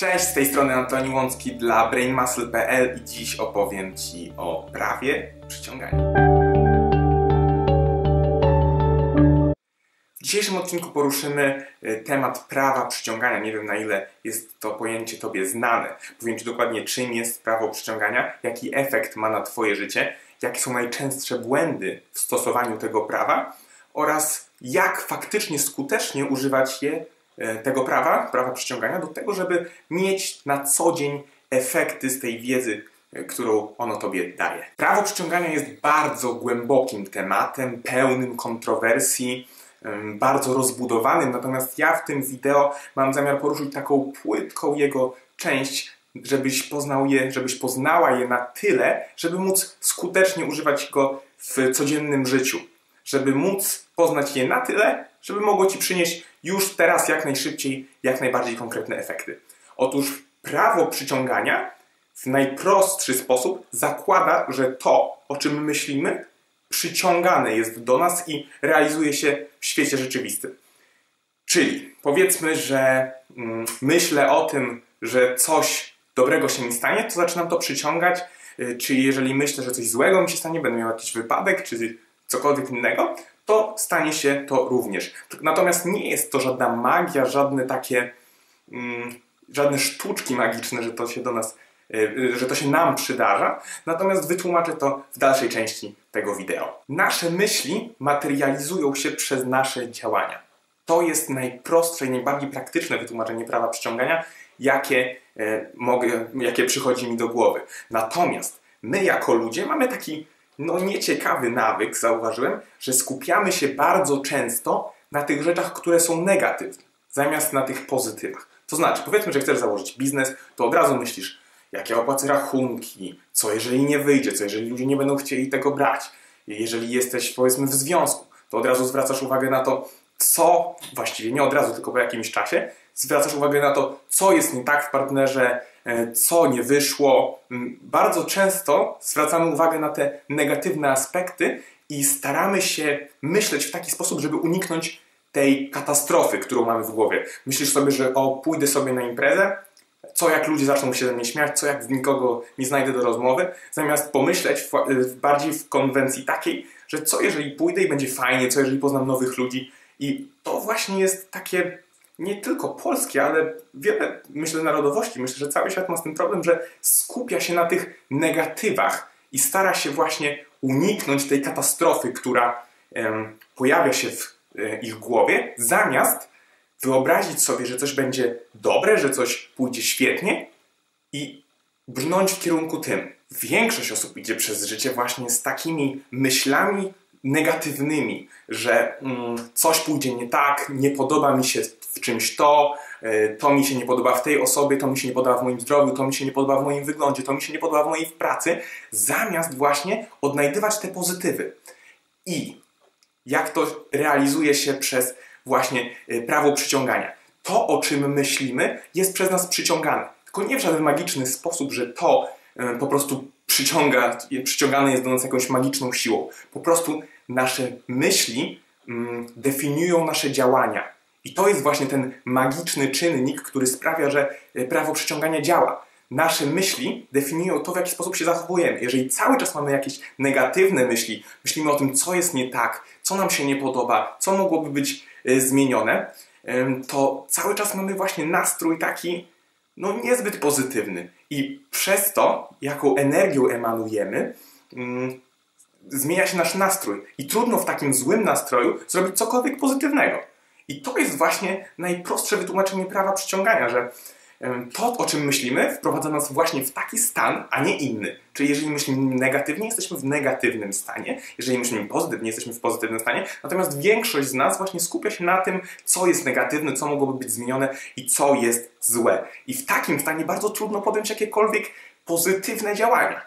Cześć, z tej strony Antoni Łącki dla BrainMuscle.pl i dziś opowiem Ci o prawie przyciągania. W dzisiejszym odcinku poruszymy y, temat prawa przyciągania. Nie wiem na ile jest to pojęcie Tobie znane. Powiem Ci dokładnie czym jest prawo przyciągania, jaki efekt ma na Twoje życie, jakie są najczęstsze błędy w stosowaniu tego prawa oraz jak faktycznie skutecznie używać je tego prawa, prawa przyciągania, do tego, żeby mieć na co dzień efekty z tej wiedzy, e, którą ono tobie daje. Prawo przyciągania jest bardzo głębokim tematem, pełnym kontrowersji, bardzo rozbudowanym, natomiast ja w tym wideo mam zamiar poruszyć taką płytką jego część, żebyś poznał je, żebyś poznała je na tyle, żeby móc skutecznie używać go w codziennym życiu, żeby móc poznać je na tyle, żeby mogło Ci przynieść już teraz jak najszybciej, jak najbardziej konkretne efekty. Otóż prawo przyciągania w najprostszy sposób zakłada, że to, o czym myślimy, przyciągane jest do nas i realizuje się w świecie rzeczywistym. Czyli powiedzmy, że mm, myślę o tym, że coś dobrego się mi stanie, to zaczynam to przyciągać. Y, czy jeżeli myślę, że coś złego mi się stanie, będę miał jakiś wypadek, czy cokolwiek innego, to stanie się to również. Natomiast nie jest to żadna magia, żadne takie, mm, żadne sztuczki magiczne, że to się do nas, y, że to się nam przydarza. Natomiast wytłumaczę to w dalszej części tego wideo. Nasze myśli materializują się przez nasze działania. To jest najprostsze i najbardziej praktyczne wytłumaczenie prawa przyciągania, jakie, e, mogę, jakie przychodzi mi do głowy. Natomiast my jako ludzie mamy taki no nieciekawy nawyk, zauważyłem, że skupiamy się bardzo często na tych rzeczach, które są negatywne, zamiast na tych pozytywach. To znaczy, powiedzmy, że chcesz założyć biznes, to od razu myślisz, jakie opłacę rachunki, co jeżeli nie wyjdzie, co jeżeli ludzie nie będą chcieli tego brać. Jeżeli jesteś, powiedzmy, w związku, to od razu zwracasz uwagę na to, co, właściwie nie od razu, tylko po jakimś czasie, zwracasz uwagę na to, co jest nie tak w partnerze, co nie wyszło. Mm, bardzo często zwracamy uwagę na te negatywne aspekty i staramy się myśleć w taki sposób, żeby uniknąć tej katastrofy, którą mamy w głowie. Myślisz sobie, że o, pójdę sobie na imprezę, co jak ludzie zaczną się ze mnie śmiać, co jak nikogo nie znajdę do rozmowy, zamiast pomyśleć w, bardziej w konwencji takiej, że co jeżeli pójdę i będzie fajnie, co jeżeli poznam nowych ludzi. I to właśnie jest takie nie tylko polskie, ale wiele, myślę, narodowości. Myślę, że cały świat ma z tym problem, że skupia się na tych negatywach i stara się właśnie uniknąć tej katastrofy, która pojawia się w e, ich głowie, zamiast wyobrazić sobie, że coś będzie dobre, że coś pójdzie świetnie i brnąć w kierunku tym. Większość osób idzie przez życie właśnie z takimi myślami negatywnymi, że mm, coś pójdzie nie tak, nie podoba mi się w czymś to, e, to mi się nie podoba w tej osobie, to mi się nie podoba w moim zdrowiu, to mi się nie podoba w moim wyglądzie, to mi się nie podoba w mojej pracy, zamiast właśnie odnajdywać te pozytywy. I jak to realizuje się przez właśnie e, prawo przyciągania. To, o czym myślimy, jest przez nas przyciągane. Tylko nie w żaden magiczny sposób, że to e, po prostu przyciąga, przyciągane jest do nas jakąś magiczną siłą. Po prostu nasze myśli mm, definiują nasze działania. I to jest właśnie ten magiczny czynnik, który sprawia, że e, prawo przyciągania działa. Nasze myśli definiują to, w jaki sposób się zachowujemy. Jeżeli cały czas mamy jakieś negatywne myśli, myślimy o tym, co jest nie tak, co nam się nie podoba, co mogłoby być e, zmienione, to cały czas mamy właśnie nastrój taki, no niezbyt pozytywny. I przez to, jaką energią emanujemy, mm, zmienia się nasz nastrój. I trudno w takim złym nastroju zrobić cokolwiek pozytywnego. I to jest właśnie najprostsze wytłumaczenie prawa przyciągania, że to, o czym myślimy, wprowadza nas właśnie w taki stan, a nie inny. Czyli jeżeli myślimy negatywnie, jesteśmy w negatywnym stanie, jeżeli myślimy pozytywnie, jesteśmy w pozytywnym stanie, natomiast większość z nas właśnie skupia się na tym, co jest negatywne, co mogłoby być zmienione i co jest złe. I w takim stanie bardzo trudno podjąć jakiekolwiek pozytywne działania.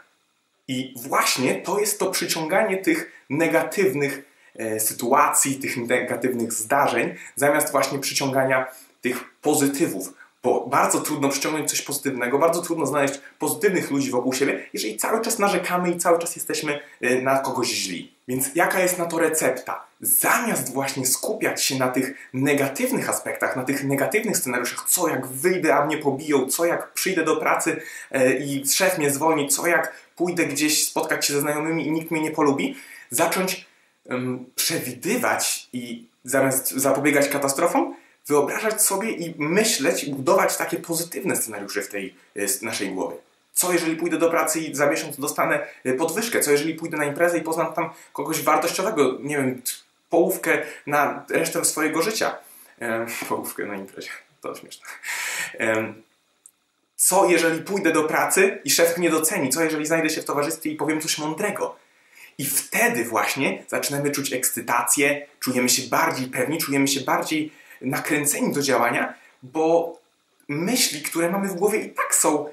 I właśnie to jest to przyciąganie tych negatywnych e, sytuacji, tych negatywnych zdarzeń, zamiast właśnie przyciągania tych pozytywów Bo bardzo trudno przyciągnąć coś pozytywnego, bardzo trudno znaleźć pozytywnych ludzi wokół siebie, jeżeli cały czas narzekamy i cały czas jesteśmy y, na kogoś źli. Więc jaka jest na to recepta? Zamiast właśnie skupiać się na tych negatywnych aspektach, na tych negatywnych scenariuszach, co jak wyjdę, a mnie pobiją, co jak przyjdę do pracy y, i szef mnie zwolni, co jak pójdę gdzieś spotkać się ze znajomymi i nikt mnie nie polubi, zacząć um, przewidywać i zamiast zapobiegać katastrofom, wyobrażać sobie i myśleć budować takie pozytywne scenariusze w tej e, naszej głowie. Co jeżeli pójdę do pracy i za miesiąc dostanę e, podwyżkę? Co jeżeli pójdę na imprezę i poznam tam kogoś wartościowego, nie wiem, połówkę na resztę swojego życia? E, połówkę na imprezie, to śmieszne. E, co jeżeli pójdę do pracy i szef mnie doceni? Co jeżeli znajdę się w towarzystwie i powiem coś mądrego? I wtedy właśnie zaczynamy czuć ekscytację, czujemy się bardziej pewni, czujemy się bardziej nakręceni do działania, bo myśli, które mamy w głowie i tak są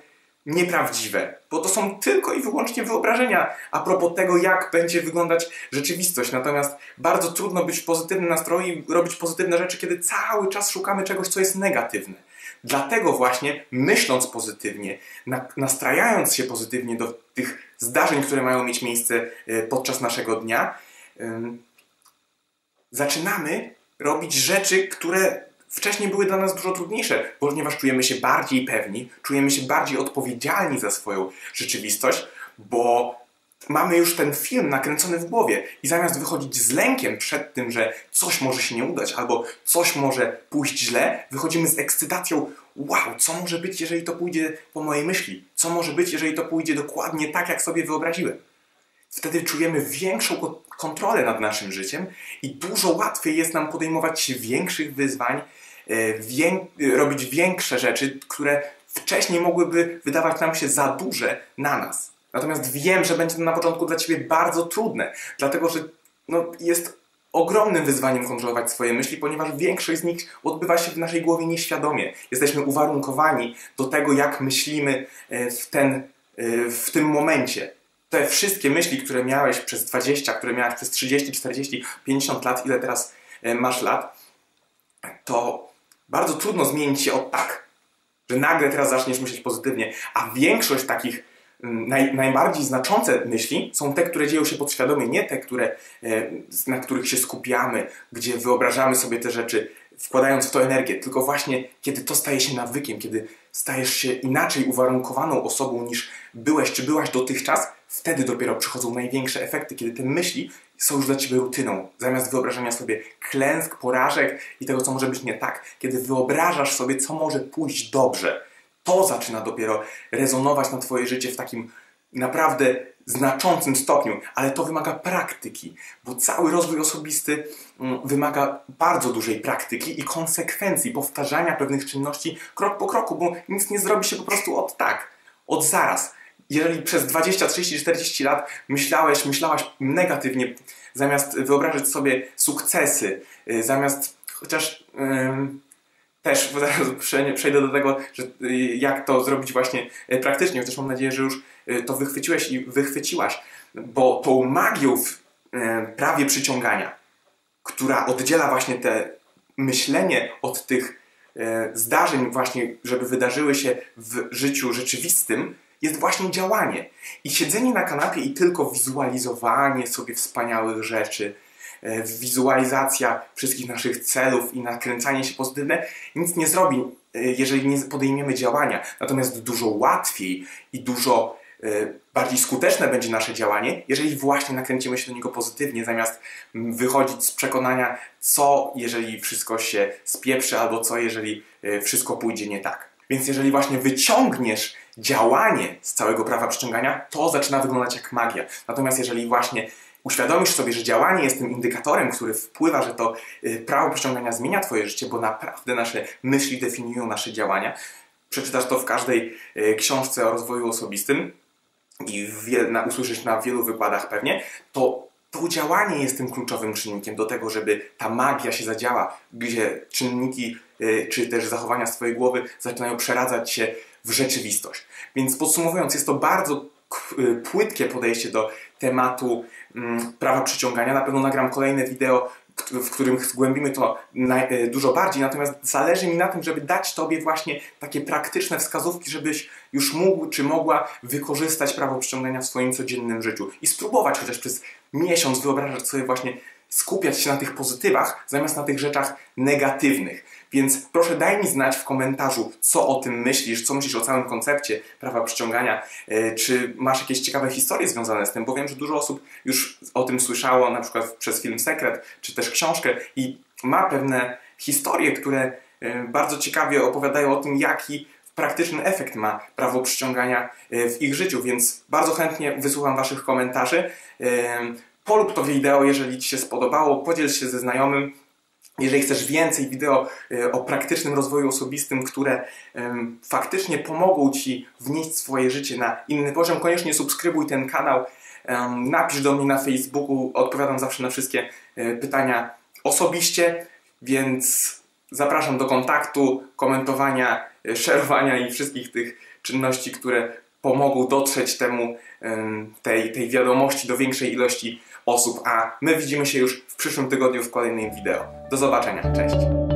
nieprawdziwe, bo to są tylko i wyłącznie wyobrażenia a propos tego, jak będzie wyglądać rzeczywistość. Natomiast bardzo trudno być w pozytywnym nastroju i robić pozytywne rzeczy, kiedy cały czas szukamy czegoś, co jest negatywne. Dlatego właśnie myśląc pozytywnie, nastrajając się pozytywnie do tych zdarzeń, które mają mieć miejsce e, podczas naszego dnia, zaczynamy robić rzeczy, które wcześniej były dla nas dużo trudniejsze, ponieważ czujemy się bardziej pewni, czujemy się bardziej odpowiedzialni za swoją rzeczywistość, bo mamy już ten film nakręcony w głowie i zamiast wychodzić z lękiem przed tym, że coś może się nie udać albo coś może pójść źle, wychodzimy z ekscytacją, wow, co może być, jeżeli to pójdzie po mojej myśli? Co może być, jeżeli to pójdzie dokładnie tak, jak sobie wyobraziłem? Wtedy czujemy większą kontrolę nad naszym życiem i dużo łatwiej jest nam podejmować się większych wyzwań, e, robić większe rzeczy, które wcześniej mogłyby wydawać nam się za duże na nas. Natomiast wiem, że będzie to na początku dla Ciebie bardzo trudne, dlatego że no, jest ogromnym wyzwaniem kontrolować swoje myśli, ponieważ większość z nich odbywa się w naszej głowie nieświadomie. Jesteśmy uwarunkowani do tego, jak myślimy e, w, ten, e, w tym momencie. Te wszystkie myśli, które miałeś przez 20, które miałeś przez 30, 40, 50 lat, ile teraz e, masz lat, to bardzo trudno zmienić się od tak, że nagle teraz zaczniesz myśleć pozytywnie, a większość takich naj, najbardziej znaczące myśli są te, które dzieją się podświadomie, nie te, które, e, na których się skupiamy, gdzie wyobrażamy sobie te rzeczy, wkładając w to energię, tylko właśnie kiedy to staje się nawykiem, kiedy stajesz się inaczej uwarunkowaną osobą niż byłeś czy byłaś dotychczas, wtedy dopiero przychodzą największe efekty, kiedy te myśli są już dla ciebie rutyną. Zamiast wyobrażania sobie klęsk, porażek i tego, co może być nie tak, kiedy wyobrażasz sobie, co może pójść dobrze to zaczyna dopiero rezonować na Twoje życie w takim naprawdę znaczącym stopniu, ale to wymaga praktyki, bo cały rozwój osobisty mm, wymaga bardzo dużej praktyki i konsekwencji, powtarzania pewnych czynności krok po kroku, bo nic nie zrobi się po prostu od tak, od zaraz. Jeżeli przez 20, 30, 40 lat myślałeś, myślałaś negatywnie, zamiast wyobrażać sobie sukcesy, y, zamiast chociaż. Yy, też zaraz przejdę do tego, że y, jak to zrobić właśnie y, praktycznie, chociaż mam nadzieję, że już y, to wychwyciłeś i wychwyciłaś, bo tą magią w prawie przyciągania, która oddziela właśnie te myślenie od tych zdarzeń właśnie, żeby wydarzyły się w życiu rzeczywistym, jest właśnie działanie. I siedzenie na kanapie i tylko wizualizowanie sobie wspaniałych rzeczy, wizualizacja wszystkich naszych celów i nakręcanie się pozytywne nic nie zrobi, e, jeżeli nie podejmiemy działania. Natomiast dużo łatwiej i dużo e, bardziej skuteczne będzie nasze działanie, jeżeli właśnie nakręcimy się do niego pozytywnie, zamiast wychodzić z przekonania, co jeżeli wszystko się spieprzy, albo co jeżeli wszystko pójdzie nie tak. Więc jeżeli właśnie wyciągniesz działanie z całego prawa przyciągania, to zaczyna wyglądać jak magia. Natomiast jeżeli właśnie uświadomisz sobie, że działanie jest tym indykatorem, który wpływa, że to y, prawo przyciągania zmienia Twoje życie, bo naprawdę nasze myśli definiują nasze działania. Przeczytasz to w każdej y, książce o rozwoju osobistym i na, usłyszysz na wielu wykładach pewnie, to to działanie jest tym kluczowym czynnikiem do tego, żeby ta magia się zadziała, gdzie czynniki y, czy też zachowania z Twojej głowy zaczynają przeradzać się w rzeczywistość. Więc podsumowując, jest to bardzo płytkie podejście do tematu prawa przyciągania. Na pewno nagram kolejne wideo w którym zgłębimy to e, dużo bardziej, natomiast zależy mi na tym, żeby dać Tobie właśnie takie praktyczne wskazówki, żebyś już mógł czy mogła wykorzystać prawo przyciągania w swoim codziennym życiu i spróbować chociaż przez miesiąc wyobrażać sobie właśnie skupiać się na tych pozytywach, zamiast na tych rzeczach negatywnych. Więc proszę daj mi znać w komentarzu, co o tym myślisz, co myślisz o całym koncepcie prawa przyciągania, e, czy masz jakieś ciekawe historie związane z tym, bo wiem, że dużo osób już o tym słyszało, na przykład przez film Sekret, czy też książkę i ma pewne historie, które e, bardzo ciekawie opowiadają o tym, jaki praktyczny efekt ma prawo przyciągania e, w ich życiu, więc bardzo chętnie wysłucham Waszych komentarzy. Polub to wideo, jeżeli Ci się spodobało, podziel się ze znajomym. Jeżeli chcesz więcej wideo e, o praktycznym rozwoju osobistym, które faktycznie pomogą Ci wnieść swoje życie na inny poziom, koniecznie subskrybuj ten kanał. Napisz do mnie na Facebooku, odpowiadam zawsze na wszystkie e, pytania osobiście, więc zapraszam do kontaktu, komentowania, e, szerowania i wszystkich tych czynności, które pomogą dotrzeć temu, tej, tej wiadomości do większej ilości osób, a my widzimy się już w przyszłym tygodniu w kolejnym wideo. Do zobaczenia, cześć!